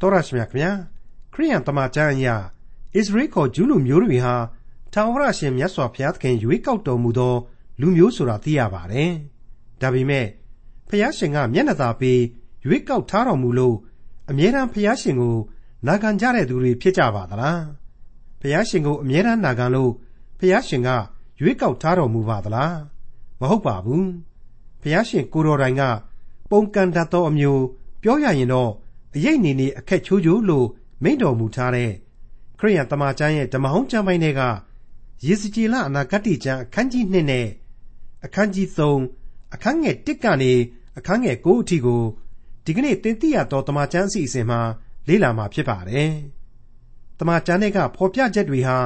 တော်ရရှိမြခင်ဗျာခရိယန်တမန်ကျမ်းအရာဣသရေလခေါ်ဂျူးလူမျိုးတွေဟာထာဝရရှင်မြတ်စွာဘုရားသခင်ရွေးကောက်တော်မူသော လူမျိုးဆိုတာသိရပါတယ်ဒါပေမဲ့ဘုရားရှင်ကမျက်နှာသာပေးရွေးကောက်ထားတော်မူလို့အမြဲတမ်းဘုရားရှင်ကိုနာခံကြတဲ့သူတွေဖြစ်ကြပါသလားဘုရားရှင်ကိုအမြဲတမ်းနာခံလို့ဘုရားရှင်ကရွေးကောက်ထားတော်မူပါသလားမဟုတ်ပါဘူးဘုရားရှင်ကိုတော်တိုင်က ပုံကန်တတ်သောအမျိုးပြောရရင်တော့ အရေးနေနေအခက်ချိုးချိုးလို့မိန့်တော်မူထားတဲ့ခရိယန်တမန်ကျမ်းရဲ့ဓမ္မဟောင်းကျမ်းပိုင်းတွေကယေစကြည်လအနာဂတ်ကျမ်းအခန်းကြီး2နဲ့အခန်းကြီး3အခန်းငယ်1ကနေအခန်းငယ်9အထိကိုဒီကနေ့သင်သိရသောတမန်ကျမ်းအစီအစဉ်မှာလေ့လာမှာဖြစ်ပါတယ်။တမန်ကျမ်းတွေကဖော်ပြချက်တွေဟာဣ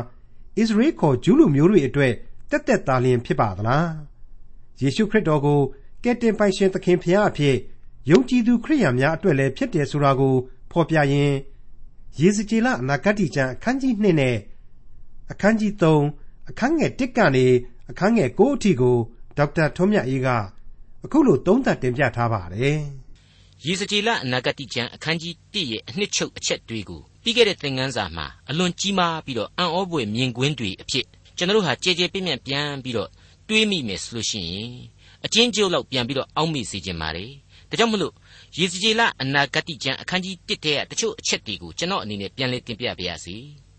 သရေလခေါ်ဂျူးလူမျိုးတွေအတွက်တက်တက်သားလျင်ဖြစ်ပါသလား။ယေရှုခရစ်တော်ကိုကယ်တင်ပိုင်ရှင်သခင်ဖရာအဖြစ် ယုံကြည်သူခရိယန်များအတွက်လည်းဖြစ်တယ်ဆိုတာကို ဖော်ပြရင်းယေဇကျေလအနာဂတ်ကျမ်းအခန်းကြီး2နဲ့အခန်းကြီး3အခန်းငယ်1ကနေအခန်းငယ်9အထိကိုဒေါက်တာထွန်းမြတ်အေးကအခုလိုသုံးသပ်တင်ပြထားပါတယ်။ယေဇကျေလအနာဂတ်ကျမ်းအခန်းကြီး1ရဲ့အနှစ်ချုပ်အချက်တွေကိုပြီးခဲ့တဲ့သင်ခန်းစာမှာအလွန်ကြီးမားပြီးတော့အံ့ဩဖွယ်မြင်ကွင်းတွေအဖြစ်ကျွန်တော်တို့ဟာကြဲကြဲပြန့်ပြန့်ပြန်ပြီးတော့တွေးမိမယ်ဆိုလို့ရှိရင်အချင်းကျုပ်လောက်ပြန်ပြီးတော့အောက်မေ့စေခြင်းပါတယ် ဒါကြောင့်မလို့ယေဇကျေလအနာဂတိကျမ်းအခန်းကြီး1ထဲကတချို့အချက်တွေကိုကျွန်တော်အနေနဲ့ပြန်လည်တင်ပြပါရစေ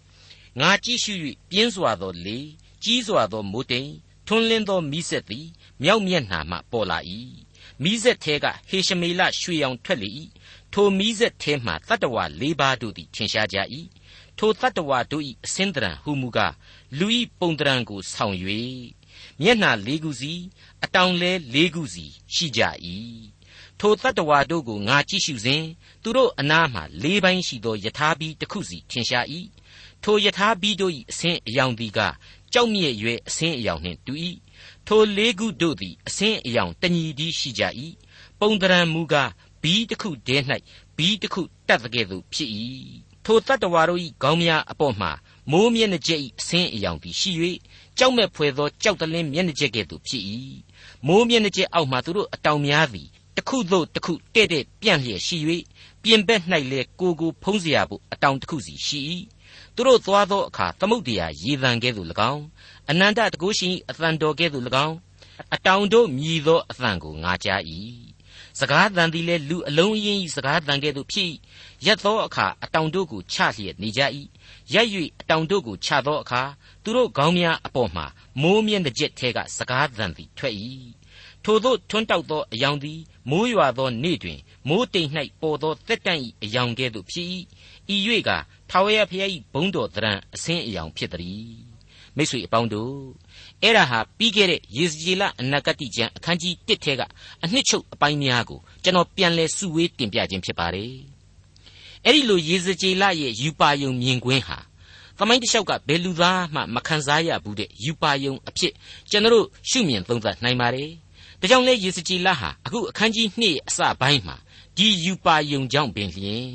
။ငါကြည့်ရှု၍ပြင်းစွာသောလေကြီးစွာသောမိုးတိမ်ထွန်းလင်းသောမိဆက်သည်မြောက်မျက်နှာမှပေါ်လာ၏။မိဆက်ထဲကဟေရှမေလရွှေရောင်ထွက်လေ၏။ထိုမိဆက်ထဲမှတတ္တဝါ၄ပါးတို့သည်ထင်ရှားကြ၏။ထိုတတ္တဝါတို့၏အစင်းတရံဟုမူကားလူ၏ပုံတရံကိုဆောင်၍မျက်နှာ၄ခုစီအတောင်လဲ၄ခုစီရှိကြ၏ ထိုတတ္တဝါတို့ကိုငါကြည့်ရှုစဉ်သူတို့အနားမှလေးပိုင်းရှိသောယထာဘီတစ်ခုစီထင်ရှား၏ထိုယထာဘီတို့၏အဆင်းအယောင်သည်ကကြောက်မြဲ့ရွယ်အဆင်းအယောင်နှင့်တူ၏ထိုလေးခုတို့သည်အဆင်းအယောင်တညီဒီရှိကြ၏ပုံတရံမူကားဘီတစ်ခုတည်း၌ဘီတစ်ခုတတ်တဲ့ကဲ့သို့ဖြစ်၏ထိုတတ္တဝါတို့၏ခေါင်းများအပေါ်မှမိုးမျက်နှာကျက်၏အဆင်းအယောင်သည်ရှိ၍ကြောက်မဲ့ဖွယ်သောကြောက်တလင်းမျက်နှာကျက်ကဲ့သို့ဖြစ်၏မိုးမျက်နှာကျက်အောက်မှသူတို့အတောင်များသည် တစ်ခုသို့တစ်ခုတဲ့တဲ့ပြန့်လျက်ရှိ၍ပြင်ဘက်၌လေကိုကိုဖုံးเสียဖို့အတောင်တစ်ခုစီရှိ၏သူတို့သွားသောအခါသမုတ်တရားရေတံကဲ့သို့၎င်းအနန္တတကုရှိအသံတော်ကဲ့သို့၎င်းအတောင်တို့မြည်သောအသံကိုငါကြား၏စကားတန်သည်လည်းလူအလုံးအင်း၏စကားတန်ကဲ့သို့ဖြစ်ရက်သောအခါအတောင်တို့ကိုချလျက်နေကြ၏ရက်၍အတောင်တို့ကိုချသောအခါသူတို့ခေါင်းများအပေါ်မှမိုးမြင့်တဲ့ကျက်ထဲကစကားတန်သည်ထွက်၏ ထိုသို့ထွန်းတောက်သောအယောင်သည်မိုးရွာသောနေ့တွင်မိုးတိမ်၌ပေါ်သောတက်တန့်၏အယောင်ကဲ့သို့ဖြစ်၏ဤ၍ကထာဝရဘုရား၏ဘုန်းတော်တရံအစင်းအယောင်ဖြစ်သည်မိတ်ဆွေအပေါင်းတို့အဲ့ဒါဟာပြီးခဲ့တဲ့ယေဇကျေလအနာဂတိကျမ်းအခန်းကြီး1ထဲကအနှစ်ချုပ်အပိုင်းများကိုကျွန်တော်ပြန်လဲစုဝေးတင်ပြခြင်းဖြစ်ပါတယ်အဲ့ဒီလိုယေဇကျေလရဲ့ယူပါယုံမြင်ကွင်းဟာသမိုင်းတစ်လျှောက်ကဘယ်လူသားမှမခံစားရဘူးတဲ့ယူပါယုံအဖြစ်ကျွန်တော်ရှုမြင်သုံးသပ်နိုင်ပါတယ် ဒါကြောင့်လဲယေစကြည်လဟာအခုအခန်းကြီး2အစပိုင်းမှာဒီယူပါယုံကြောင့်ပင်လျင်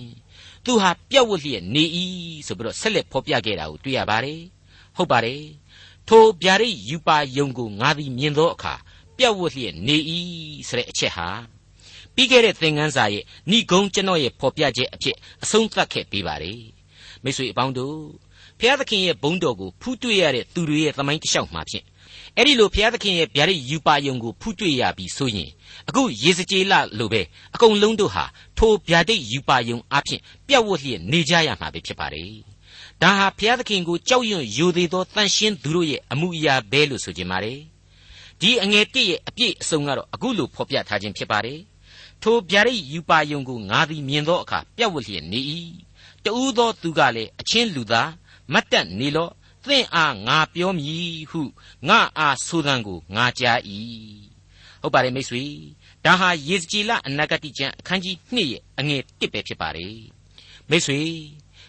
သူဟာပြက်ဝတ်လျက်နေ၏ဆိုပြီးတော့ဆက်လက်ဖော်ပြခဲ့တာကိုတွေ့ရပါတယ်ဟုတ်ပါတယ်ထိုဗျာဒိတ်ယူပါယုံကိုငါသည်မြင်သောအခါပြက်ဝတ်လျက်နေ၏ဆိုတဲ့အချက်ဟာပြီးခဲ့တဲ့သင်ခန်းစာရဲ့ဏိဂုံးကျွန်တော်ရဲ့ဖော်ပြချက်အဖြစ်အဆုံးသတ်ခဲ့ပေးပါတယ်မိတ်ဆွေအပေါင်းတို့ဖျားသခင်ရဲ့ဘုန်းတော်ကိုဖူးတွေ့ရတဲ့သူတွေရဲ့သမိုင်းတစ်လျှောက်မှာဖြင့် အဲ့ဒီလိုဘုရားသခင်ရဲ့ဗျာဒိတ်ယူပါယုံကိုဖူးတွေ့ရပြီဆိုရင်အခုရေစကြေးလလိုပဲအကုန်လုံးတို့ဟာထိုဗျာဒိတ်ယူပါယုံအဖြစ်ပြတ်ဝတ်လျက်နေကြရမှာပဲဖြစ်ပါတယ်။ဒါဟာဘုရားသခင်ကိုကြောက်ရွံ့ယိုသေးသောတန်ရှင်းသူတို့ရဲ့အမှုအရာပဲလို့ဆိုကြပါလေ။ဒီအငယ်တစ်ရဲ့အပြည့်အစုံကတော့အခုလိုဖော်ပြထားခြင်းဖြစ်ပါတယ်။ထိုဗျာဒိတ်ယူပါယုံကိုငါသည်မြင်သောအခါပြတ်ဝတ်လျက်နေ၏။တူးသောသူကလည်းအချင်းလူသားမတ်တက်နေလော့ သင့်အားငါပြောမည်ဟုငါအားဆိုသံကိုငါကြား၏ဟုတ်ပါတယ်မိတ်ဆွေဒါဟာယေဇကြည်လအနာဂတိကျမ်းအခန်းကြီး2ရဲ့အငယ်1ပဲဖြစ်ပါတယ်မိတ်ဆွေ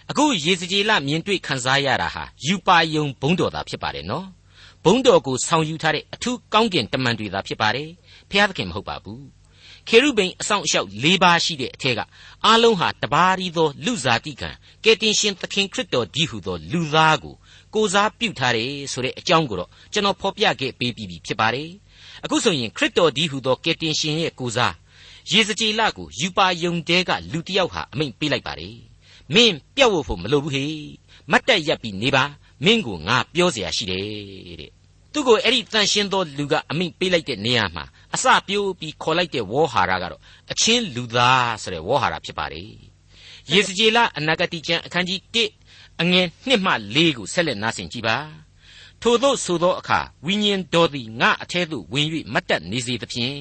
အခုယေဇကြည်လမြင်တွေ့ခံစားရတာဟာယူပါယုံဘုံတော်သာဖြစ်ပါတယ်နော်ဘုံတော်ကိုဆောင်ယူထားတဲ့အထူးကောင်းကင်တမန်တွေသာဖြစ်ပါတယ်ဖျားသခင်မဟုတ်ပါဘူးခေရုဗိမ်အဆောင်အရှောက်၄ပါးရှိတဲ့အထက်ကအားလုံးဟာတပါးရီသောလူစားတိကံကယ်တင်ရှင်သခင်ခရစ်တော်ဒီဟုသောလူသားကို ကိုစားပြုထားတယ်ဆိုတဲ့အကြောင်းကိုတော့ကျွန်တော်ဖော်ပြခဲ့ပေးပြီးဖြစ်ပါတယ်အခုဆိုရင်ခရစ်တော်ဒီဟုသောကယ်တင်ရှင်ရဲ့ကိုစားယေစကြည်လကိုယူပါယုံတဲကလူတစ်ယောက်ဟာအမိန့်ပေးလိုက်ပါတယ် မင်းပြတ်ဝတ်ဖို့မလိုဘူးဟေမတ်တက်ရပ်ပြီးနေပါမင်းကိုငါပြောเสียရှိတယ်တဲ့သူ့ကိုအဲ့ဒီတန်ရှင်းသောလူကအမိန့်ပေးလိုက်တဲ့နေရာမှာအစပြိုးပြီးခေါ်လိုက်တဲ့ဝေါ်ဟာရကတော့အချင်းလူသားဆိုတဲ့ဝေါ်ဟာရဖြစ်ပါတယ်ယေစကြည်လအနာဂတိကျမ်းအခန်းကြီး1 အငယ်1မှ4ကိုဆက်လက်နားဆင်ကြည့်ပါထို့သောဆိုသောအခါဝိညာဉ်တော်သည်ငါအထဲသို့ဝင်၍မတ်တက်နေစေသဖြင့်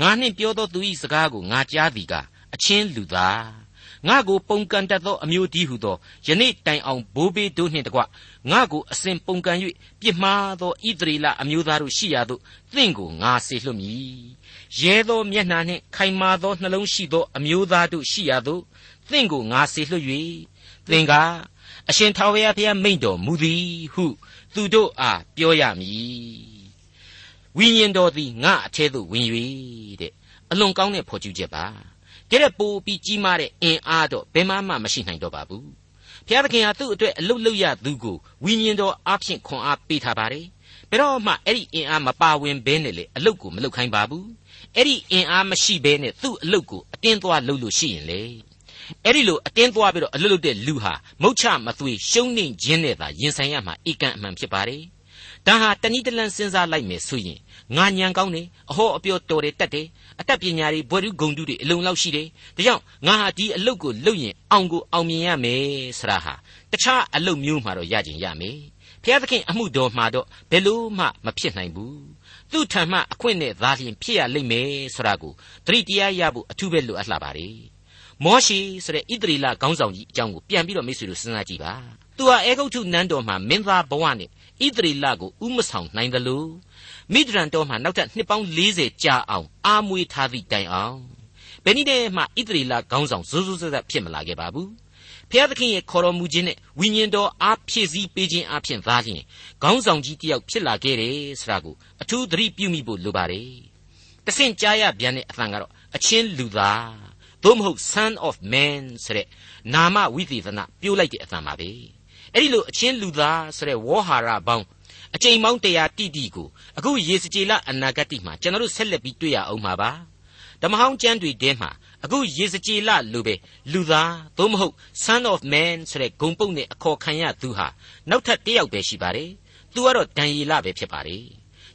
ငါနှင့်ပြောသောသူ၏စကားကိုငါကြားသည်ကအချင်းလူသားငါကိုပုန်ကန်တတ်သောအမျိုးတည်းဟုသောယနေ့တိုင်အောင်ဘိုးဘေးတို့နှင့်တကွငါကိုအစဉ်ပုန်ကန်၍ပြစ်မှားသောဣသရေလအမျိုးသားတို့ရှိရာသို့သင်ကိုငါဆေလွှတ်မည်ရဲသောမျက်နှာနှင့်ခိုင်မာသောနှလုံးရှိသောအမျိုးသားတို့ရှိရာသို့သင်ကိုငါဆေလွှတ်၍သင်က အရှင်ထာဝရဘုရားမိန့်တော်မူသည်ဟု သူတို့အားပြောရမည်ဝိညာဉ်တော်သည်ငါအထဲသို့ဝင်၍တဲ့အလွန်ကောင်းတဲ့ဖော်ကျူးချက်ပါကဲတဲ့ပိုးပြီးကြီးမားတဲ့အင်အားတော့ဘယ်မှမှမရှိနိုင်တော့ပါဘူးဘုရားသခင်ဟာသူ့အတွက်အလုတ်လုရသူကိုဝိညာဉ်တော်အဖျင်ခွန်အားပေးထားပါတယ်ဘယ်တော့မှအဲ့ဒီအင်အားမပါဝင်ဘဲနဲ့လေအလုတ်ကိုမလုတ်ခိုင်းပါဘူးအဲ့ဒီအင်အားမရှိဘဲနဲ့သူ့အလုတ်ကိုအတင်းသွားလုတ်လို့ရှိရင်လေ အဲ့ဒီလိုအတင်းသွားပြီးတော့အလုတ်လုတ်တဲ့လူဟာမုတ်ချမသွေရှုံးနေခြင်းနဲ့သာရင်ဆိုင်ရမှာအကန့်အမှန်ဖြစ်ပါတယ်ဒါဟာတဏိတလန်စဉ်းစားလိုက်မယ်ဆိုရင်ငါညံကောင်းတယ်အဟောအပြောတော်တယ်တတ်တယ်အတတ်ပညာတွေဘွယ်ထုဂုံတုတွေအလုံလောက်ရှိတယ်ဒါကြောင့်ငါဟာဒီအလုပ်ကိုလုပ်ရင်အောင်ကိုအောင်မြင်ရမယ်ဆရာဟာတခြားအလုပ်မျိုးမှာတော့ရကျင်ရမယ်ဘုရားသခင်အမှုတော်မှာတော့ဘယ်လို့မှမဖြစ်နိုင်ဘူးသူ့ထံမှအခွင့်နဲ့သာလျှင်ဖြစ်ရလိမ့်မယ်ဆိုတာကိုသတိတရားရဖို့အထူးပဲလိုအပ်လာပါတယ် မောရှိဆိုတဲ့ဣသရေလခေါင်းဆောင်ကြီးအကြောင်းကိုပြန်ပြီးတော့မိတ်ဆွေတို့စဉ်းစားကြည့်ပါသူဟာအေဂုတ်ထုနန်းတော်မှာမင်းသားဘဝနဲ့ဣသရေလကိုဥမဆောင်နိုင်တယ်လို့မိဒရန်တော်မှာနောက်ထပ်နှစ်ပေါင်း40ကြာအောင်အာမွေထားသည့်တိုင်အောင်ဘယ်နည်းနဲ့မှဣသရေလခေါင်းဆောင်ဇိုးဇိုးဆက်ဆက်ဖြစ်မလာခဲ့ပါဘူးဖျားသခင်ရဲ့ခေါ်တော်မူခြင်းနဲ့ဝိညာဉ်တော်အားဖြည့်ဆည်းပေးခြင်းအပြင်သာလျှင်ခေါင်းဆောင်ကြီးတယောက်ဖြစ်လာခဲ့တယ်ဆိုတာကိုအထူးသတိပြုမိဖို့လိုပါတယ်တဆင့်ကြားရပြန်တဲ့အသံကတော့အချင်းလူသား သို့မဟုတ် son of man ဆိုတဲ့နာမဝိသေသနပြိုးလိုက်တဲ့အသံပါပဲအဲ့ဒီလိုအချင်းလူသားဆိုတဲ့ဝေါ်ဟာရပေါင်းအကြိမ်ပေါင်းတရားတိတိကိုအခုယေစကြည်လအနာဂတ်မှာကျွန်တော်တို့ဆက်လက်ပြီးတွေ့ရအောင်မှာပါဓမ္မဟောင်းကျမ်းတွေထဲမှာအခုယေစကြည်လလိုပဲလူသားသို့မဟုတ် son of man ဆိုတဲ့ဂုံပုတ်နဲ့အခေါ်ခံရသူဟာနောက်ထပ်တစ်ယောက်ပဲရှိပါတယ်သူကတော့ဒံယေလပဲဖြစ်ပါတယ်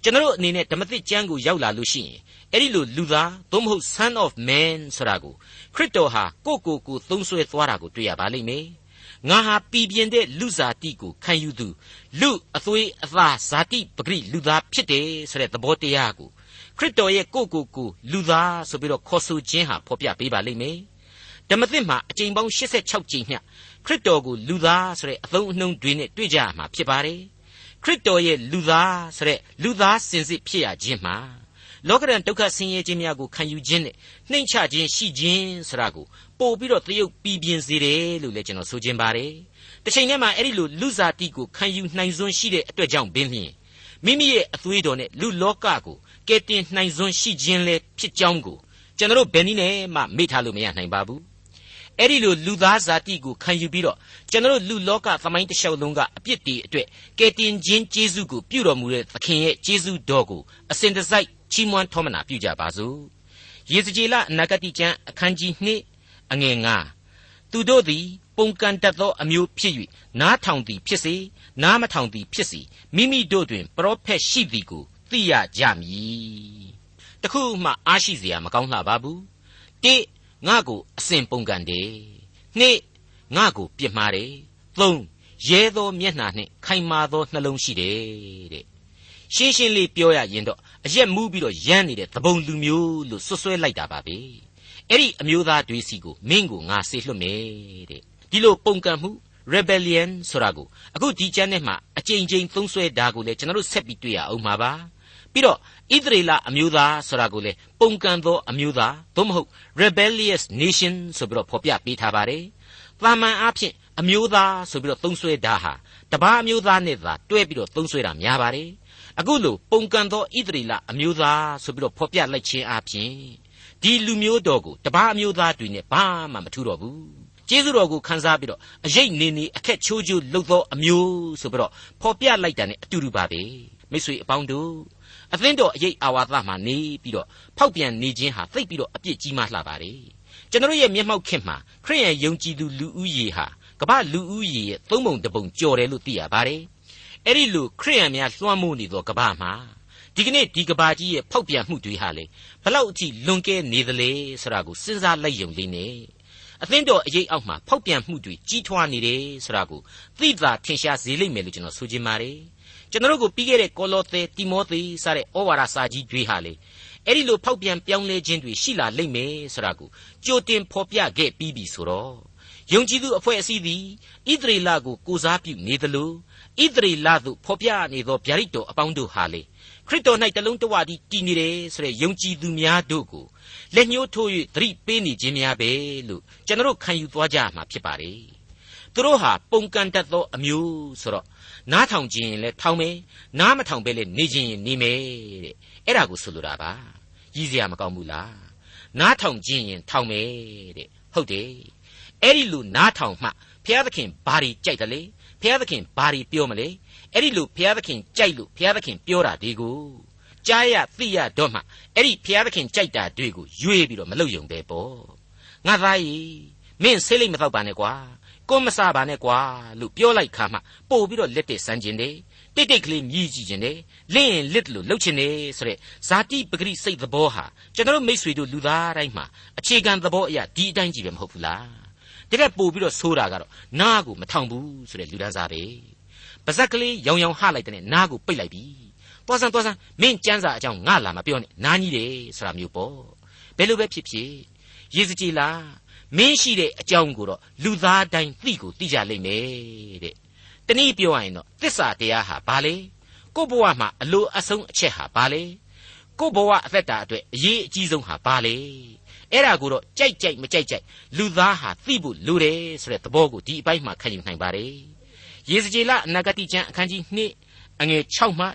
ကျွန်တော်တို့အနေနဲ့ဓမ္မသစ်ကျမ်းကိုရောက်လာလို့ရှိရင်အဲ့ဒီလိုလူသားသို့မဟုတ် son of man ဆိုတာကို ခရစ်တော်ဟာကိုကိုကိုသုံးဆွဲသွားတာကိုတွေ့ရပါလိမ့်မယ်ငါဟာပြည်ပြင်းတဲ့လူဇာတိကိုခံယူသူလူအသွေးအသားဇာတိပဂရိလူသားဖြစ်တယ်ဆိုတဲ့သဘောတရားကိုခရစ်တော်ရဲ့ကိုကိုကိုလူသားဆိုပြီးတော့ခေါ်ဆိုခြင်းဟာဖော်ပြပေးပါလိမ့်မယ်ဓမ္မသစ်မှာအကြိမ်ပေါင်း86ကြိမ်မျှခရစ်တော်ကိုလူသားဆိုတဲ့အသုံးအနှုန်းတွေနဲ့တွေ့ကြရမှာဖြစ်ပါတယ်ခရစ်တော်ရဲ့လူသားဆိုတဲ့လူသားစင်စစ်ဖြစ်ရခြင်းမှာ လောကရန်ဒုက္ခဆင်းရဲခြင်းများကိုခံယူခြင်းနဲ့နှိမ့်ချခြင်းရှိခြင်းဆိုတာကိုပို့ပြီးတော့သရုပ်ပြီးပြင်းစေတယ်လို့လည်းကျွန်တော်ဆိုခြင်းပါတယ်။တစ်ချိန်တည်းမှာအဲ့ဒီလိုလူစားတိကိုခံယူနိုင်စွမ်းရှိတဲ့အတွက်ကြောင့်ပင်လျှင်မိမိရဲ့အသွေးတော်နဲ့လူလောကကိုကယ်တင်နိုင်စွမ်းရှိခြင်းလည်းဖြစ်ကြောင်းကိုကျွန်တော်ဘယ်နည်းနဲ့မှမေ့ထားလို့မရနိုင်ပါဘူး။ အဲ့ဒီလိုလူသားဇာတိကိုခံယူပြီးတော့ကျွန်တော်လူလောကသမိုင်းတစ်လျှောက်လုံးကအပြစ်တွေအတွက်ကယ်တင်ခြင်းကျေးဇူးကိုပြုတော်မူတဲ့သခင်ရဲ့ကျေးဇူးတော်ကိုအစဉ်တစိုက်ချီးမွမ်းထောမနာပြုကြပါစို့ယေဇကျေလအနာဂတိကျမ်းအခန်းကြီး2အငယ်9သူတို့သည်ပုန်ကန်တတ်သောအမျိုးဖြစ်၍နားထောင်သည်ဖြစ်စေနားမထောင်သည်ဖြစ်စေမိမိတို့တွင်ပရောဖက်ရှိသည်ကိုသိရကြမည်တခုမှအားရှိเสียမကောင်းလှပါဘူးတိ ငါကိုအစဉ်ပုန်ကန်တယ်နှစ်ငါကိုပြစ်မှားတယ်သုံးရဲသောမျက်နှာနှင့်ခိုင်မာသောနှလုံးရှိတယ်တဲ့ရှင်းရှင်းလေးပြောရရင်တော့အရက်မူးပြီးတော့ရမ်းနေတဲ့သဘုံလူမျိုးလို့ဆွဆွဲလိုက်တာပါပဲအဲ့ဒီအမျိုးသားတွေစီကိုမင်းကိုငါဆေလွတ်မယ်တဲ့ဒီလိုပုံကံမှု rebellion ဆိုတာကိုအခုဒီကျမ်းထဲမှာအကြိမ်ကြိမ်သုံးဆွဲတာကိုလည်းကျွန်တော်တို့ဆက်ပြီးတွေ့ရအောင်ပါပါ ပြီးတော့ဣသရေလအမျိုးသားဆိုတာကိုလည်းပုံကံသောအမျိုးသားသို့မဟုတ် rebellious nation ဆိုပြီးတော့ဖော်ပြပေးထားပါတယ်။တာမန်အားဖြင့်အမျိုးသားဆိုပြီးတော့သုံးဆွဲတာဟာတပါးအမျိုးသားနဲ့သာတွဲပြီးတော့သုံးဆွဲတာများပါတယ်အခုလိုပုံကန်သောဣသရေလအမျိုးသားဆိုပြီးတော့ဖော်ပြလိုက်ခြင်းအပြင်ဒီလူမျိုးတော်ကိုတပါးအမျိုးသားတွေနဲ့ဘာမှမထူတော့ဘူးကျေးဇူးတော်ကိုခန်းစားပြီးတော့အရေးနေနေအခက်ချိုးချိုးလှုပ်သောအမျိုးဆိုပြီးတော့ဖော်ပြလိုက်တာ ਨੇ အတူတူပါပဲမိတ်ဆွေအပေါင်းတို့ အသင်းတော်အရေးအာဝါသမှာနေပြီးတော့ဖောက်ပြန်နေခြင်းဟာသိပ်ပြီးတော့အပြစ်ကြီးမားလှပါလေကျွန်တော်ရဲ့မျက်မှောက်ခင်မှာခရိယန်ယုံကြည်သူလူဦးရေဟာကမ္ဘာလူဦးရေရဲ့သုံးပုံတစ်ပုံကျော်တယ်လို့သိရပါတယ်အဲ့ဒီလိုခရိယန်များလွှမ်းမိုးနေသောကမ္ဘာမှာဒီကနေ့ဒီကဘာကြီးရဲ့ဖောက်ပြန်မှုတွေဟာလေဘလောက်အထိလွန်ကဲနေသလဲဆိုတာကိုစဉ်းစားလိုက်ရုံလေးနဲ့အသင်းတော်အရေးအောက်မှာဖောက်ပြန်မှုတွေကြီးထွားနေတယ်ဆိုတာကိုသိသာထင်ရှားစေလိမ့်မယ်လို့ကျွန်တော်ဆိုချင်ပါတယ် ကျွန်တော်တို့ကိုပြီးခဲ့တဲ့ကောလောသဲတိမောသေစတဲ့ဩဝါဒစာကြီးတွေဟာလေအဲ့ဒီလိုဖောက်ပြန်ပြောင်းလဲခြင်းတွေရှိလာလိမ့်မယ်ဆိုတာကိုကြိုတင်ဖော်ပြခဲ့ပြီးပြီဆိုတော့ယုံကြည်သူအဖွဲ့အစည်းသည်ဣသရေလကိုကိုစားပြုနေသလိုဣသရေလသို့ဖော်ပြနေသောဗျာဒိတ်တော်အပေါင်းတို့ဟာလေခရစ်တော်၌တလုံးတဝတည်းတည်နေတယ်ဆိုတဲ့ယုံကြည်သူများတို့ကိုလက်ညှိုးထိုး၍သတိပေးနေခြင်းများပဲလို့ကျွန်တော်ခံယူသွားကြမှာဖြစ်ပါတယ်သူတို့ဟာပုံကန်တတ်သောအမျိုးဆိုတော့ နားထောင်ခြင်းရင်လည်းထောင်မယ်နားမထောင်ပဲလေနေခြင်းရင်နေမယ်တဲ့အဲ့ဒါကိုဆိုလိုတာပါရည်စရာမကောင်းဘူးလားနားထောင်ခြင်းရင်ထောင်မယ်တဲ့ဟုတ်တယ်အဲ့ဒီလိုနားထောင်မှဘုရားသခင်ဘာတွေကြိုက်တယ်လေဘုရားသခင်ဘာတွေပြောမလဲအဲ့ဒီလိုဘုရားသခင်ကြိုက်လို့ဘုရားသခင်ပြောတာဒီကိုကြားရသိရတော့မှအဲ့ဒီဘုရားသခင်ကြိုက်တာတွေကိုရွေးပြီးတော့မလုပ်ယုံပဲပေါ့ငါသားကြီးမင်းဆေးလိမ့်မတော့ပါနဲ့ကွာ ကိုမစားပါနဲ့ကွာလို့ပြောလိုက်ခါမှပို့ပြီးတော့လက်တက်ဆန်းကျင်တယ်တိတ်တိတ်ကလေးမြည်ကြည့်ခြင်းတယ်လင့်ရင်လစ်လို့လှုပ်ခြင်းတယ်ဆိုတဲ့ဇာတိပဂရိစိတ်သဘောဟာကျွန်တော်မိษွေတို့လူသားတိုင်းမှာအခြေခံသဘောအရာဒီအတိုင်းကြည့်ပဲမဟုတ်ဘူးလားတကယ်ပို့ပြီးတော့ဆိုးတာကတော့နားကိုမထောင်ဘူးဆိုတဲ့လူသားစားပဲပါဇက်ကလေးရောင်ရောင်ဟလိုက်တဲ့နားကိုပိတ်လိုက်ပြီသွားစမ်းသွားစမ်းမင်းကျန်းစာအကြောင်းငါလာမပြောနဲ့နားကြီးတယ်ဆိုတာမျိုးပေါ့ဘယ်လိုပဲဖြစ်ဖြစ်ရေစကြည်လား မင်းရှိတဲ့အကြောင်းကိုတော့လူသားတိုင်းသိကိုသိကြလိမ့်မယ်တဲ့တနည်းပြောရရင်တော့သစ္စာတရားဟာဘာလဲကို့ဘဝမှာအလိုအဆုံးအချက်ဟာဘာလဲကို့ဘဝအသက်တာအတွက်အရေးအကြီးဆုံးဟာဘာလဲအဲ့ဒါကိုတော့ကြိုက်ကြိုက်မကြိုက်ကြိုက်လူသားဟာသိဖို့လိုတယ်ဆိုတဲ့သဘောကိုဒီအပိုင်းမှာခံယူနိုင်ပါတယ်ရေစကြည်လအနာဂတိကျမ်းအခန်းကြီး2အငယ်6မှ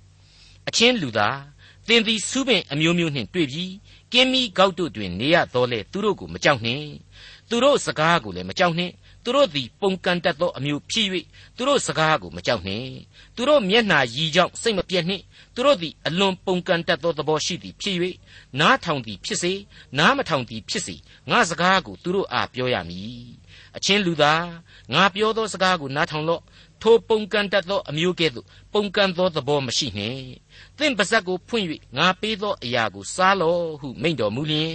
10အချင်းလူသားသင်သည်စုပင်အမျိုးမျိုးနှင့်တွေ့ပြီး ကင်းမီကောက်တို့တွင် နေရတော်လဲသူတို့ကိုမကြောက်နှင့်သူတို့စကားကိုလည်းမကြောက်နှင့်သူတို့သည်ပုံကန်တတ်သောအမျိုးဖြစ်၍သူတို့စကားကိုမကြောက်နှင့်သူတို့မျက်နှာရည်ကြောင့်စိတ်မပြတ်နှင့်သူတို့သည်အလွန်ပုံကန်တတ်သောသဘောရှိသည်ဖြစ်၍နားထောင်သည်ဖြစ်စေနားမထောင်သည်ဖြစ်စေငါစကားကိုသူတို့အားပြောရမည်အချင်းလူသားငါပြောသောစကားကိုနားထောင်လော့ ထိုပုံကန်တတ်သောအမျိုးကဲ့သို့ပုံကန်သောသဘောမရှိနှင့်သင်ပါဇက်ကိုဖွင့်၍ငါပေးသောအရာကိုစားလော့ဟုမိန့်တော်မူလျင်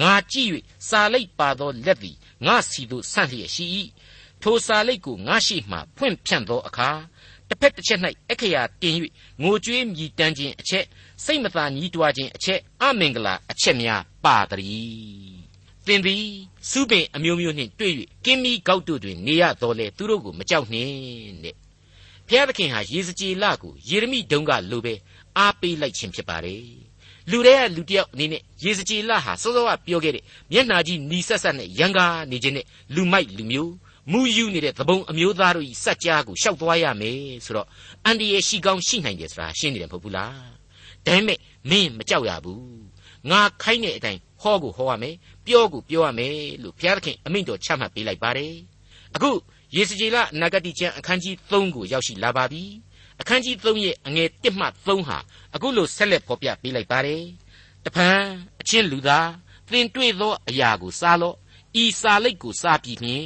ငါကြည့်၍စာလိပ်ပါသောလက်သည်ငါစီသို့ဆန့်လျက်ရှိ၏ထိုစာလိပ်ကိုငါရှိမှဖွင့်ဖြန့်သောအခါတစ်ဖက်တစ်ချက်၌အခရာတင်၍ငိုကြွေးမြည်တမ်းခြင်းအချက်စိတ်မသာညှိတွားခြင်းအချက်အမင်္ဂလာအချက်များပါတည်း သင်သည်စုပင်အမျိုးမျိုးနှင့်တွေ့၍ကင်းမီကောက်တို့တွင်နေရတော်လေသူတို့ကိုမကြောက်နှင့်တဲ့ဘုရားသခင်ဟာယေဇကျေလကိုယေရမိတုံးကလိုပဲအားပေးလိုက်ခြင်းဖြစ်ပါတယ်လူတွေကလူတယောက်အနေနဲ့ယေဇကျေလဟာစောစောကပြောခဲ့တဲ့မျက်နာကြီးနီဆက်ဆက်နဲ့ရန်ကားနေခြင်းနဲ့လူမိုက်လူမျိုးမူယူနေတဲ့သဘုံအမျိုးသားတို့ဤစัจ जा ကိုရှောက်သွားရမယ်ဆိုတော့အန်ဒီရဲ့ရှိကောင်းရှိနိုင်တယ်ဆိုတာရှင်းနေတယ်မဟုတ်ဘူးလားဒါပေမဲ့မင်းမကြောက်ရဘူးငါခိုင်းတဲ့အတိုင်း ဟောကိုဟောရမယ်ပြောကိုပြောရမယ်လို့ဘုရားသခင်အမိန့်တော်ချမှတ်ပေးလိုက်ပါတယ်အခုယေစကြည်လနဂတိကျမ်းအခန်းကြီး3ကိုရောက်ရှိလာပါပြီအခန်းကြီး3ရဲ့အငယ်1မှ3ဟာအခုလိုဆက်လက်ဖော်ပြပေးလိုက်ပါတယ်တပံအချင်းလူသားသင်တွေ့သောအရာကိုစားလော့ဤစာလိတ်ကိုစားပြီးမြင်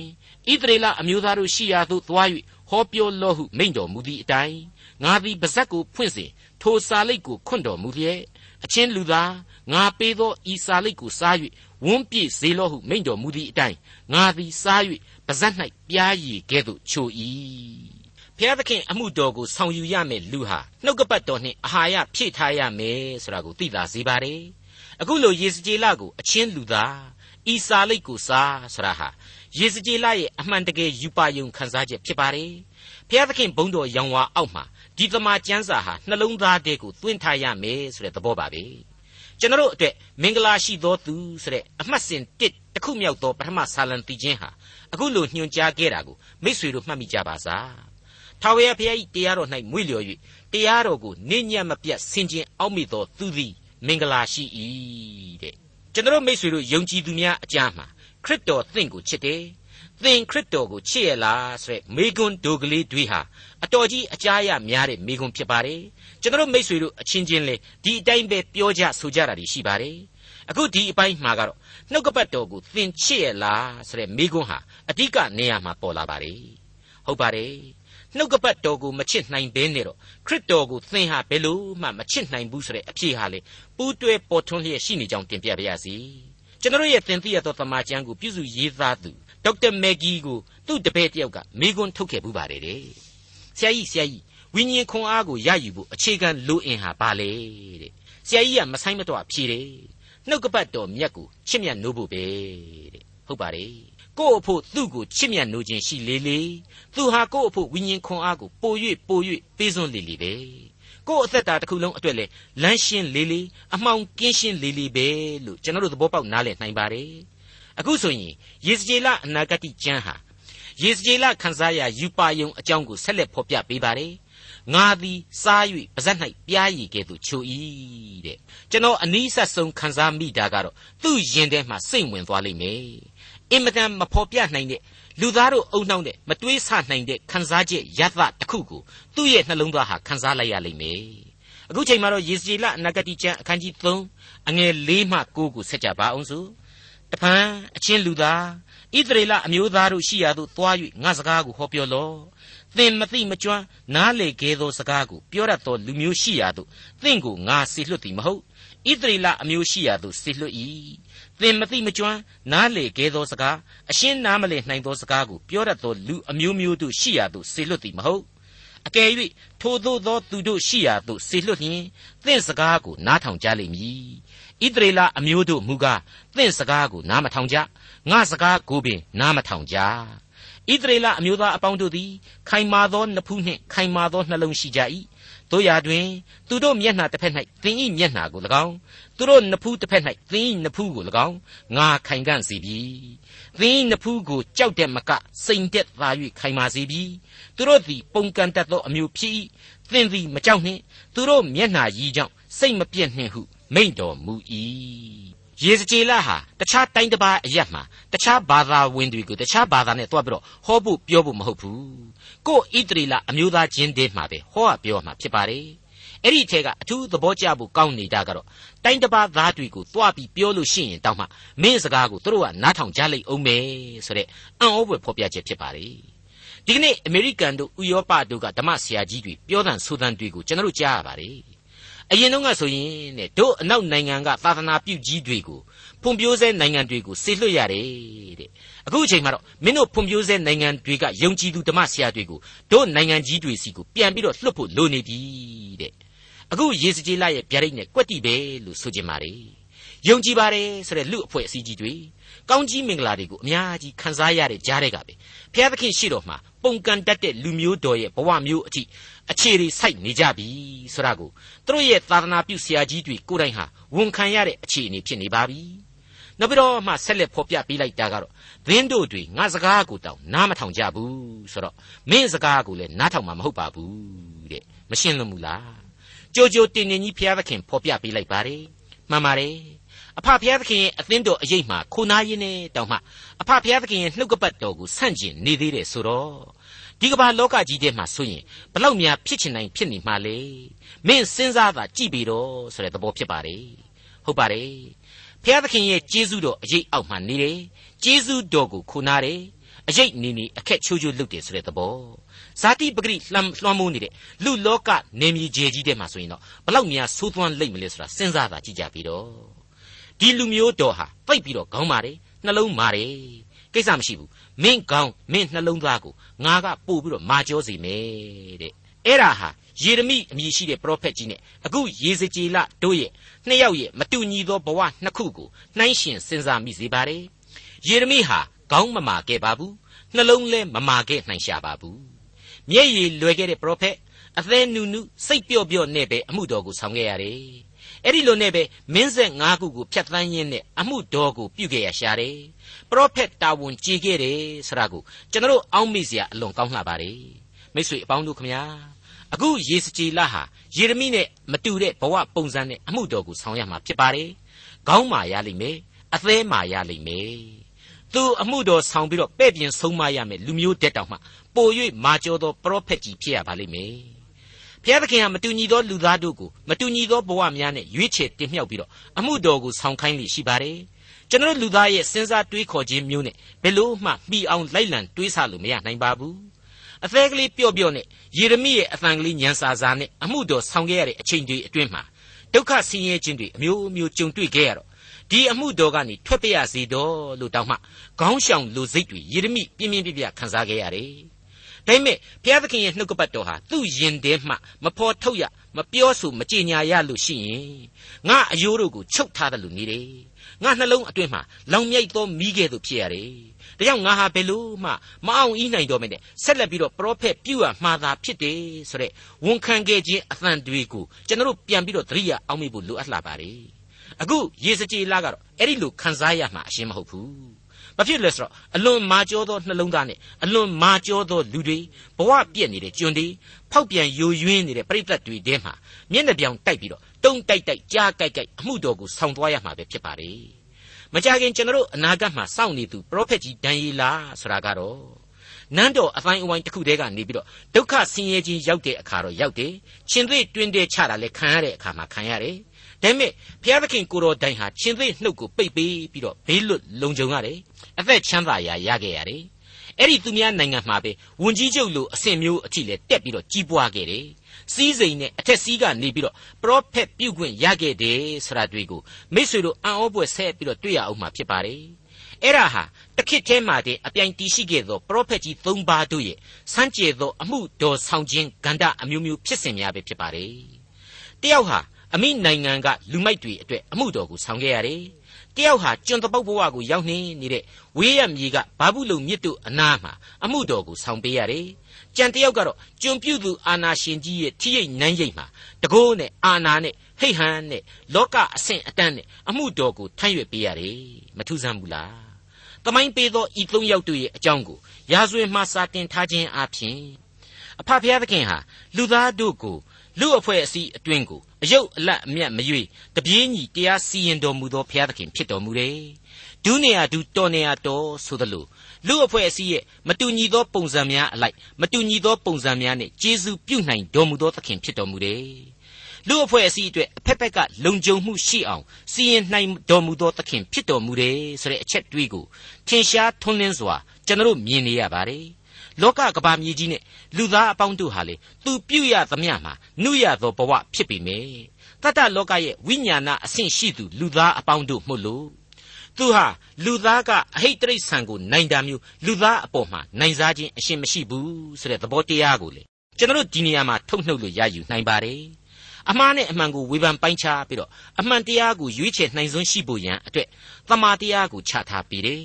ဣသရေလအမျိုးသားတို့ရှိရာသို့သွား၍ဟောပြောလော့ဟုမိန့်တော်မူသည့်အတိုင်းငါသည်ပါဇက်ကိုဖွင့်စဉ်ထိုစာလိတ်ကိုခွန့်တော်မူလျက် အချင်းလူသားငါပေးသောဤစာလိတ်ကိုစား၍ဝန်းပြည့်စေလော့ဟုမိန့်တော်မူသည့်အတိုင်းငါသည်စား၍ပါဇက်၌ပြားရည်ကဲ့သို့ချို၏ဖျားသခင်အမှုတော်ကိုဆောင်ယူရမယ်လူဟာနှုတ်ကပတ်တော်နှင့်အာဟာရဖြည့်ထားရမယ်ဆိုတာကိုသိသာစေပါတယ်အခုလိုယေစကြည်လကိုအချင်းလူသားဤစာလိတ်ကိုစားဆိုတာဟာယေစကြည်လရဲ့အမှန်တကယ်ယူပါယုံခံစားချက်ဖြစ်ပါတယ်။ ဘုရားသခင်ဘုန်းတော်ရောင်ဝါအောက်မှာဒီသမာကျမ်းစာဟာနှလုံးသားထဲကိုသွင်းထားရမယ်ဆိုတဲ့သဘောပါပဲ။ကျွန်တော်အတွက်မင်္ဂလာရှိသောသူဆိုတဲ့အမှတ်စဉ်တစ်တစ်ခုမြောက်သောပထမဆာလံတီချင်းဟာအခုလိုညွှန်ကြားခဲ့တာကိုမိษွေတို့မှတ်မိကြပါစား။ထာဝရဘုရား၏တရားတော်၌မွေ့လျော်၍တရားတော်ကိုနေညံ့မပြတ်ဆင်ခြင်အောက်မေ့သောသူသည်မင်္ဂလာရှိ၏တဲ့။ကျွန်တော်မိษွေတို့ယုံကြည်သူများအကြားမှာခရစ်တော်သင်ကိုချစ်တယ် သင်ခရစ်တော်ကိုချစ်ရလားဆိုတဲ့မေကွန်းဒိုကလေးတွေဟာအတော်ကြီးအကြားရများတဲ့မေကွန်းဖြစ်ပါတယ်ကျွန်တော်မိษွေတို့အချင်းချင်းလေဒီအတိုင်းပဲပြောကြဆိုကြတာရှိပါတယ်အခုဒီအပိုင်းမှာကတော့နှုတ်ကပတ်တော်ကိုသင်ချစ်ရလားဆိုတဲ့မိကွန်းဟာအဓိကနေရာမှာပေါ်လာပါတယ်ဟုတ်ပါတယ်နှုတ်ကပတ်တော်ကိုမချစ်နိုင်ဘဲနဲ့တော့ခရစ်တော်ကိုသင်ဟာဘယ်လို့မှမချစ်နိုင်ဘူးဆိုတဲ့အဖြစ်ဟာလေပူးတွဲပေါ်ထွန်းလျက်ရှိနေကြောင်းတင်ပြပါရစေကျွန်တော်ရဲ့သင်သိရသောသမာကျမ်းကိုပြုစုရေးသားသူ ဒေါက်တာမက်ဂီကိုသူ့တပည့်တယောက်ကမိကွန်းထုတ်ခဲ့ဘူးပါတယ်တဲ့ဆရာကြီးဆရာကြီးဝိညာဉ်ခွန်အားကိုရယူဖို့အခြေခံလိုအင်ဟာဘာလဲတဲ့ဆရာကြီးကမဆိုင်မတော့ဖြေတယ်နှုတ်ကပတ်တော်မြတ်ကိုချစ်မြတ်နိုးဖို့ပဲတဲ့ဟုတ်ပါတယ်ကို့အဖို့သူ့ကိုချစ်မြတ်နိုးခြင်းရှိလေလေသူဟာကို့အဖို့ဝိညာဉ်ခွန်အားကိုပို၍ပို၍ပေးစွန်းလေလေပဲကို့အသက်တာတစ်ခုလုံးအတွက်လေလမ်းရှင်းလေလေအမှောင်ကင်းရှင်းလေလေပဲလို့ကျွန်တော်တို့သဘောပေါက်နားလည်နိုင်ပါတယ် အခုဆိုရင်ယေစကြည်လအနာဂတိကျမ်းဟာယေစကြည်လခန်းစားရယူပါယုံအကြောင်းကိုဆက်လက်ဖော်ပြပေးပါတယ်ငါသည်စား၍ပါဇက်၌ပြားရည်ကဲ့သို့ချို၏တဲ့ကျွန်တော်အနီးဆက်ဆုံးခန်းစားမိတာကတော့သူ့ရင်ထဲမှာစိတ်ဝင်သွားလိမ့်မယ်အင်မတန်မဖော်ပြနိုင်တဲ့လူသားတို့အုံနှောင်းတဲ့မတွေးဆနိုင်တဲ့ခန်းစားချက်ရသတစ်ခုကိုသူ့ရဲ့နှလုံးသားဟာခန်းစားလိုက်ရလိမ့်မယ်အခုချိန်မှာတော့ယေစီလအနာဂတိကျမ်းအခန်းကြီး3အငယ်၄မှ9ကိုဆက်ကြပါအောင်စို့ တပန်းအချင်းလူသားဣသရေလအမျိုးသားတို့ရှိရာသို့သွား၍ငါစကားကိုဟောပြောလော့သင်မသိမကျွမ်းနားလေခဲ့သောစကားကိုပြောရသောလူမျိုးရှိရာသို့သင်ကိုငါဆေလွတ်သည်မဟုတ်ဣသရေလအမျိုးရှိရာသို့ဆေလွတ်၏သင်မသိမကျွမ်းနားလေခဲ့သောစကားအရှင်းနားမလည်နိုင်သောစကားကိုပြောရသောလူအမျိုးမျိုးတို့ရှိရာသို့ဆေလွတ်သည်မဟုတ်အကယ်၍ထိုသို့သောသူတို့ရှိရာသို့ဆေလွတ်လျင်သင်စကားကိုနားထောင်ကြလိမ့်မည် ဣသရေလအမျိုးတို့မူကားသင်စကားကိုနားမထောင်ကြငါစကားကိုပင်နားမထောင်ကြဣသရေလအမျိုးသားအပေါင်းတို့သည်ခိုင်မာသောနဖူးနှင့်ခိုင်မာသောနှလုံးရှိကြ၏တို့ရာတွင်သူတို့မျက်နှာတစ်ဖက်၌သင်၏မျက်နှာကို၎င်းသူတို့နဖူးတစ်ဖက်၌သင်၏နဖူးကို၎င်းငါခိုင်ကန့်စေပြီသင်၏နဖူးကိုကြောက်တဲ့မကစိန်တက်သာ၍ခိုင်မာစေပြီသူတို့သည်ပုံကန်တတ်သောအမျိုးဖြစ်၏သင်သည်မကြောက်နှင့်သူတို့မျက်နှာရည်ကြောင့်စိတ်မပြည့်နှင့်ဟု မိန့်တော်မူ၏ယေဇကျေလဟာတခြားတိုင်းတစ်ပါးအရက်မှာတခြားဘာသာဝင်တွေကိုတခြားဘာသာနဲ့တွားပြီးတော့ဟောဖို့ပြောဖို့မဟုတ်ဘူးကို့ဣတရီလအမျိုးသားချင်းတည်းမှာပဲဟောရပြောမှာဖြစ်ပါတယ်အဲ့ဒီအထက်ကအထူးသဘောကျဖို့ကောင်းနေတာကတော့တိုင်းတစ်ပါးသားတွေကိုတွားပြီးပြောလို့ရှိရင်တောင်းမှမင်းစကားကိုသူတို့ကနားထောင်ကြလိမ့်အောင်မယ်ဆိုတဲ့အံ့ဩဖွယ်ဖော်ပြချက်ဖြစ်ပါတယ်ဒီကနေ့အမေရိကန်တို့ဥရောပတို့ကဓမ္မဆရာကြီးတွေပြောတဲ့ဆိုတဲ့တွေကိုကျွန်တော်တို့ကြားရပါတယ် အရင်တော့ကဆိုရင်တဲ့တို့အနောက်နိုင်ငံကသာသနာပြုကြီးတွေကိုဖွံ့ဖြိုးဆဲနိုင်ငံတွေကိုဆေလွတ်ရတယ်တဲ့အခုအချိန်မှာတော့မင်းတို့ဖွံ့ဖြိုးဆဲနိုင်ငံတွေကယုံကြည်သူဓမ္မဆရာတွေကိုတို့နိုင်ငံကြီးတွေစီကိုပြန်ပြီးတော့လွှတ်ဖို့လိုနေပြီတဲ့အခုယေစကြည်လရဲ့ဗျာဒိတ်နဲ့ကွက်တိပဲလို့ဆိုကြပါလေယုံကြည်ပါတယ်ဆိုတဲ့လူအဖွဲ့အစည်းကြီးတွေကောင်းကြီးမင်္ဂလာတွေကိုအများကြီးခံစားရတဲ့ကြားတဲ့ကပဲဘုရားသခင်ရှိတော်မှာ ပုံကန်တတ်တဲ့လူမျိုးတော်ရဲ့ဘဝမျိုးအထိအခြေတွေစိုက်နေကြပြီဆိုတာကိုသူတို့ရဲ့သာသနာပြုဆရာကြီးတွေကိုယ်တိုင်ဟာဝန်ခံရတဲ့အခြေအနေဖြစ်နေပါပြီနောက်ပြီးတော့မှဆက်လက်ဖော်ပြပေးလိုက်တာကတော့သင်းတို့တွေငါစကားကိုတောင်နားမထောင်ကြဘူးဆိုတော့မင်းစကားကိုလည်းနားထောင်မှာမဟုတ်ပါဘူးတဲ့မရှင်းလို့မူလားကြိုကြိုတင်တင်ကြီးဘုရားသခင်ဖော်ပြပေးလိုက်ပါတယ်မှန်ပါတယ် အဖဖျားသခင်ရဲ့အသင်းတော်အရေးမှာခိုနာရင်းနဲ့တောင်မှအဖဖျားသခင်ရဲ့နှုတ်ကပတ်တော်ကိုဆန့်ကျင်နေသေးတယ်ဆိုတော့ဒီကမ္ဘာလောကကြီးထဲမှာဆိုရင်ဘလောက်များဖြစ်ချင်နိုင်ဖြစ်နေမှာလေမင်းစဉ်းစားတာကြည့်ပြီးတော့ဆိုတဲ့သဘောဖြစ်ပါတယ်ဟုတ်ပါတယ်ဖျားသခင်ရဲ့ကျေးဇူးတော်အရေးအောက်မှာနေတယ်ကျေးဇူးတော်ကိုခိုနာတယ်အရေးနေနေအခက်ချိုးချိုးလုပ်တယ်ဆိုတဲ့သဘောဇာတိပဂရိလှမ်းလွှမ်းမိုးနေတဲ့လူလောကနေမြေကြီးကြီးထဲမှာဆိုရင်တော့ဘလောက်များဆိုးသွမ်းလိမ့်မလဲဆိုတာစဉ်းစားတာကြည့်ကြပြီးတော့ ဒီလူမျိုးတော်ဟာပိတ်ပြီးတော့ခေါင်းမာတယ်နှလုံးမာတယ်ကိစ္စမရှိဘူးမင်းကောင်းမင်းနှလုံးသားကိုငါကပို့ပြီးတော့မာကြောစေမယ်တဲ့အဲ့ဒါဟာယေရမိအမည်ရှိတဲ့ပရောဖက်ကြီးနဲ့အခုယေဇကျေလတို့ရဲ့နှစ်ယောက်ရဲ့မတူညီသောဘဝနှစ်ခုကိုနှိုင်းယှဉ်စဉ်းစားမိစေပါတယ်ယေရမိဟာခေါင်းမမာခဲ့ပါဘူးနှလုံးလဲမမာခဲ့နိုင်ရှာပါဘူးမျက်ရည်လွယ်ခဲ့တဲ့ပရောဖက်အသေးနုနုစိတ်ပြော့ပြော့နဲ့ပဲအမှုတော်ကိုဆောင်ခဲ့ရတယ် အဲ့ဒီလိုနဲ့ပဲမင်းဆက်၅ခုကိုဖျက်ဆီးရင်းနဲ့အမှုတော်ကိုပြုခဲ့ရရှာတယ်ပရောဖက်တာဝန်ကြီးခဲ့တယ်ဆိုတာကိုကျွန်တော်အောက်မေ့စရာအလွန်ကောင်းလှပါတယ်မိတ်ဆွေအပေါင်းတို့ခမညာအခုယေစကြည်လဟာယေရမိနဲ့မတူတဲ့ဘဝပုံစံနဲ့အမှုတော်ကိုဆောင်ရမှာဖြစ်ပါတယ်ခေါင်းမာရလိမ့်မယ်အသေးမာရလိမ့်မယ်သူအမှုတော်ဆောင်ပြီးတော့ပဲ့ပြင်ဆုံးမရမယ်လူမျိုးတက်တောင်မှပို၍မာကျော်သောပရောဖက်ကြီးဖြစ်ရပါလိမ့်မယ် ဘုရားသခင်ကမတူညီသောလူသားတို့ကိုမတူညီသောဘဝများနဲ့ရွေးချယ်တင်မြှောက်ပြီးတော့အမှုတော်ကိုဆောင်ခိုင်းလိရှိပါတယ်ကျွန်တော်လူသားရဲ့စဉ်းစားတွေးခေါ်ခြင်းမျိုးနဲ့ဘယ်လို့မှမှီအောင်လိုက်လံတွေးဆလို့မရနိုင်ပါဘူးအသေးကလေးပျော့ပျော့နဲ့ယေရမိရဲ့အသံကလေးညံစာစာနဲ့အမှုတော်ဆောင်ခဲ့ရတဲ့အချိန်တွေအတွင်းမှာဒုက္ခဆင်းရဲခြင်းတွေအမျိုးမျိုးကြုံတွေ့ခဲ့ရတော့ဒီအမှုတော်ကနေထွက်ပြရစီတော့လို့တောင်းမှခေါင်းရှောင်လူစိတ်တွေယေရမိပြင်းပြင်းပြပြခန်းစားခဲ့ရတယ်။ ဒါပေမဲ့ဘုရားသခင်ရဲ့နှုတ်ကပတ်တော်ဟာသူ့ယင်ထဲမှမဖော်ထုတ်ရမပြောဆိုမကြေညာရလို့ရှိရင်ငါအယိုးတို့ကိုချုပ်ထားတယ်လို့နေတယ်။ငါနှလုံးအတွင်းမှာလောင်မြိုက်သောမိခဲ့သူဖြစ်ရတယ်။ဒါကြောင့်ငါဟာဘယ်လို့မှမအောင်ဤနိုင်တော့မနဲ့ဆက်လက်ပြီးတော့ပရောဖက်ပြုရမှာသာဖြစ်တယ်ဆိုတဲ့ဝန်ခံခဲ့ခြင်းအသံတွေကိုကျွန်တော်တို့ပြန်ပြီးတော့သတိရအောင်မိဖို့လိုအပ်လာပါတယ်။အခုရေစကြည်လာကတော့အဲ့ဒီလိုခံစားရမှာအရှင်းမဟုတ်ဘူး။ ဘာဖြစ်လဲဆိုတော့အလွန်မာကျောသောနှလုံးသားနဲ့အလွန်မာကျောသောလူတွေဘဝပြည့်နေတဲ့ကျွန်တွေဖောက်ပြန်ယိုယွင်းနေတဲ့ပြိတ္တတွေထဲမှာမျက်နှာပြောင်တိုက်ပြီးတော့တုံးတိုက်တိုက်ကြားကြိုက်ကြိုက်အမှုတော်ကိုဆောင်သွားရမှာပဲဖြစ်ပါလေ။မကြခင်ကျွန်တော်တို့အနာဂတ်မှာစောင့်နေသူပရောဖက်ကြီးဒံယေလာဆိုတာကတော့နန်းတော်အတိုင်းအဝိုင်းတစ်ခုတည်းကနေပြီးတော့ဒုက္ခဆင်းရဲခြင်းရောက်တဲ့အခါတော့ရောက်တယ်။ရှင်သေတွင်တဲ့ချတာလည်းခံရတဲ့အခါမှာခံရတယ်။ ဒါပေမဲ့ဘုရားသခင်ကိုတော်တိုင်ဟာရှင်သေနှုတ်ကိုပိတ်ပေးပြီးတော့ဘေးလွတ်လုံခြုံရတယ်အသက်ချမ်းသာရာရခဲ့ရတယ်အဲ့ဒီသူများနိုင်ငံမှာပဲဝန်ကြီးချုပ်လိုအဆင့်မျိုးအထိလဲတက်ပြီးတော့ကြီးပွားခဲ့တယ်စီးစိမ်နဲ့အထက်စီးကနေပြီးတော့ပရောဖက်ပြုတ်ခွင့်ရခဲ့တယ်ဆိုတာတွေ့ကိုမိတ်ဆွေတို့အံ့ဩပွေဆက်ပြီးတော့တွေ့ရအောင်မှာဖြစ်ပါတယ်အဲ့ဒါဟာတခစ်ထဲမှာတဲ့အပြိုင်တီးရှိခဲ့သောပရောဖက်ကြီး၃ပါးတို့ရဲ့စံကြေသောအမှုတော်ဆောင်ခြင်းဂန္ဓအမျိုးမျိုးဖြစ်စဉ်များပဲဖြစ်ပါတယ်တယောက်ဟာ အမိနိုင်ငံကလူမိုက်တွေအတွက်အမှုတော်ကိုဆောင်ခဲ့ရတယ်။တယောက်ဟာကျွန်းတပုတ်ဘဝကိုရောက်နေနေတဲ့ဝေးရမြေကဘာဘူးလုံမြစ်တို့အနားမှာအမှုတော်ကိုဆောင်ပေးရတယ်။ကြံတယောက်ကတော့ကျွန်းပြုသူအာနာရှင်ကြီးရဲ့ထိရိတ်နန်းရိပ်မှာတကိုးနဲ့အာနာနဲ့ဟိတ်ဟန်နဲ့လောကအဆင့်အတန်းနဲ့အမှုတော်ကိုထမ်းရွက်ပေးရတယ်။မထူးဆန်းဘူးလား။တမိုင်းပေးသောဤသုံးယောက်တို့ရဲ့အကြောင်းကိုရာဇဝင်မှာစာတင်ထားခြင်းအပြင်အဖဖျားသခင်ဟာလူသားတို့ကိုလူအဖွဲ့အစည်းအတွင်းကို အယုတ်အလတ်အမြတ်မရွေတပြေးညီတရားစီရင်တော်မူသောဘုရားသခင်ဖြစ်တော်မူတယ်။ဒုနေရာဒုတော်နေရာတော်ဆိုသလိုလူအဖွဲ့အစည်းရဲ့မတူညီသောပုံစံများအလိုက်မတူညီသောပုံစံများနဲ့ကျေးဇူးပြုနိုင်တော်မူသောသခင်ဖြစ်တော်မူတယ်။လူအဖွဲ့အစည်းအတွက်အဖက်ဖက်ကလုံခြုံမှုရှိအောင်စီရင်နိုင်တော်မူသောသခင်ဖြစ်တော်မူတယ်ဆိုတဲ့အချက်တွေးကိုထင်ရှားထွန်းလင်းစွာကျွန်တော်မြင်နေရပါတယ်။ လောကကဘာမြေကြီးနဲ့လူသားအပေါင်းတို့ဟာလေသူပြုရသမျှမှာနှုရသောဘဝဖြစ်ပေမယ်တတလောကရဲ့ဝိညာဏအဆင့်ရှိသူလူသားအပေါင်းတို့မှုလို့သူဟာလူသားကအဟိတ်တရိษံကိုနိုင်တာမျိုးလူသားအပေါ်မှာနိုင်စားခြင်းအရှင်မရှိဘူးဆိုတဲ့သဘောတရားကိုလေကျွန်တော်တို့ဒီနေရာမှာထုတ်နှုတ်လို့ရယူနိုင်ပါတယ်အမှားနဲ့အမှန်ကိုဝေဖန်ပိုင်းခြားပြီးတော့အမှန်တရားကိုရွေးချယ်နိုင်စွမ်းရှိဖို့ရန်အတွက်တမာတရားကိုချထားပြီးတယ်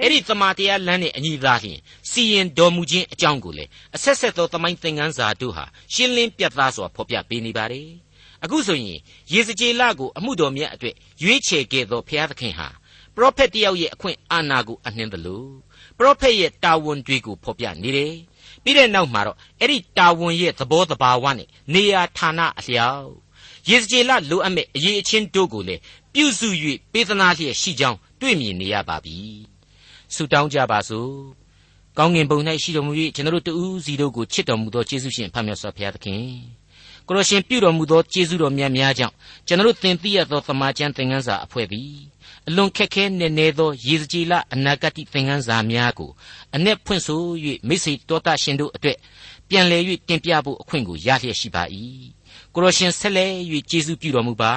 အဲ့ဒီသမာတရားလမ်းနဲ့အညီသာလျှင်စီရင်တော်မူခြင်းအကြောင်းကိုလေအဆက်ဆက်သောသမိုင်းသင်ခန်းစာတို့ဟာရှင်းလင်းပြတ်သားစွာဖော်ပြပေးနေပါတယ်အခုဆိုရင်ယေစကြည်လကိုအမှုတော်မြတ်အတွက်ရွေးချယ်ခဲ့သောဘုရားသခင်ဟာပရောဖက်တယောက်ရဲ့အခွင့်အာဏာကိုအနှင်းတယ်လို့ပရောဖက်ရဲ့တာဝန်တွေကိုဖော်ပြနေတယ်ပြီးတဲ့နောက်မှာတော့အဲ့ဒီတာဝန်ရဲ့သဘောတဘာဝနဲ့နေရာဌာနအလျောက်ယေစကြည်လလိုအပ်မဲ့အရေးအချင်းတို့ကိုလေပြုစု၍ပေးသနာလျက်ရှိကြောင်းတွေ့မြင်နေရပါပြီ ဆုတောင်းကြပါစို့ကောင်းငင်ဘုံ၌ရှိတော်မူ၍ကျွန်တော်တို့တူးစီတို့ကိုချစ်တော်မူသောယေရှုရှင်ဖခင်မြတ်စွာဘုရားသခင်ကိုရရှင်ပြုတော်မူသောကျေးဇူးတော်များများကြောင့်ကျွန်တော်တို့သင်သိရသောသမာကျမ်းသင်ခန်းစာအဖွဲ့သည်အလွန်ခက်ခဲနေနေသောရေစကြည်လအနာဂတ်သင်ခန်းစာများကိုအ내ဖွင့်ဆို၍မိစေတော်တာရှင်တို့အတွက်ပြန်လည်၍တင်ပြဖို့အခွင့်ကိုရလျက်ရှိပါ၏ကိုရရှင်ဆက်လက်၍ကျေးဇူးပြုတော်မူပါ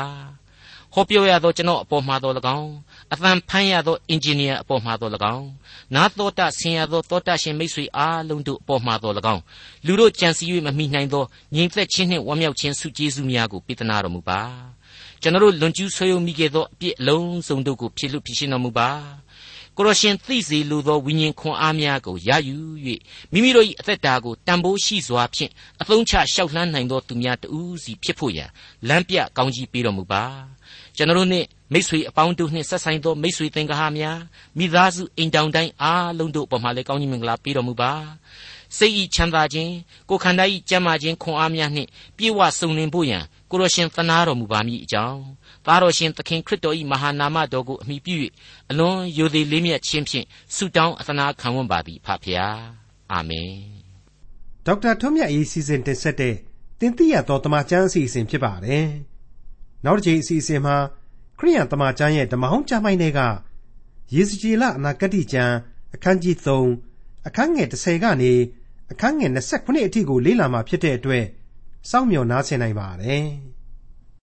ဟောပြောရသောကျွန်တော်အပေါ်မှာတော်၎င်း အသံဖမ်းရသောအင်ဂျင်နီယာအပေါ်မှာတော်၎င်းနားတော်တာဆင်ရသောတောတာရှင်မိတ်ဆွေအားလုံးတို့အပေါ်မှာတော်၎င်းလူတို့ကြံစည်၍မမိနိုင်သောငြိမ်သက်ခြင်းနှင့်ဝမ်းမြောက်ခြင်းစုကျေးဇူးများကိုပေးသနာတော်မူပါကျွန်တော်တို့လွန်ကျူးဆွေးယုံမိခဲ့သောအပြစ်အလုံးစုံတို့ကိုဖြည့်လွတ်ဖြည့်ရှင်းတော်မူပါကိုရရှင်သိစေလိုသောဝိညာဉ်ခွန်အားများကိုရယူ၍မိမိတို့၏အသက်တာကိုတန်ဖိုးရှိစွာဖြင့်အသုံးချရှောက်လှမ်းနိုင်သောသူများတူးစီဖြစ်ဖို့ရန်လမ်းပြကောင်းကြီးပေးတော်မူပါကျွန်တော်တို့နှင့် မိษွေအပေါင်းတို့နှင့်ဆက်ဆိုင်သောမိษွေသင်္ကားများမိသားစုအိမ်တောင်တိုင်းအားလုံးတို့ပေါ်မှာလည်းကောင်းကြီးမင်္ဂလာပေးတော်မူပါစိတ်ဤချမ်းသာခြင်းကိုယ်ခန္ဓာဤကျမ်းမာခြင်းခွန်အားများနှင့်ပြည့်ဝစုံလင်ဖို့ရန်ကိုရရှင်သနာတော်မူပါမည်အကြောင်းသားတော်ရှင်သခင်ခရစ်တော်၏မဟာနာမတော်ကိုအမိပြု၍အလွန်ယိုသေးလေးမြတ်ခြင်းဖြင့်ဆုတောင်းအသနာခံဝန်ပါသည်ဖဖျားအာမင်ဒေါက်တာထွန်းမြတ်၏စီစဉ်တင်ဆက်တဲ့တင်သိရသောတမန်ကျမ်းအစီအစဉ်ဖြစ်ပါတယ်။နောက်တစ်ချိန်အစီအစဉ်မှာ ခရိယန်တမန်ကျမ်းရဲ့ဓမ္မဟောင်းကျမ်းပိုင်းတွေကယေဇကျေလအနာဂတ်ကျမ်းအခန်းကြီး3အခန်းငယ်30ကနေအခန်းငယ်29အထိကိုလေ့လာမှာဖြစ်တဲ့အတွက်စောင့်မျှော်နားဆင်နိုင်ပါတယ်။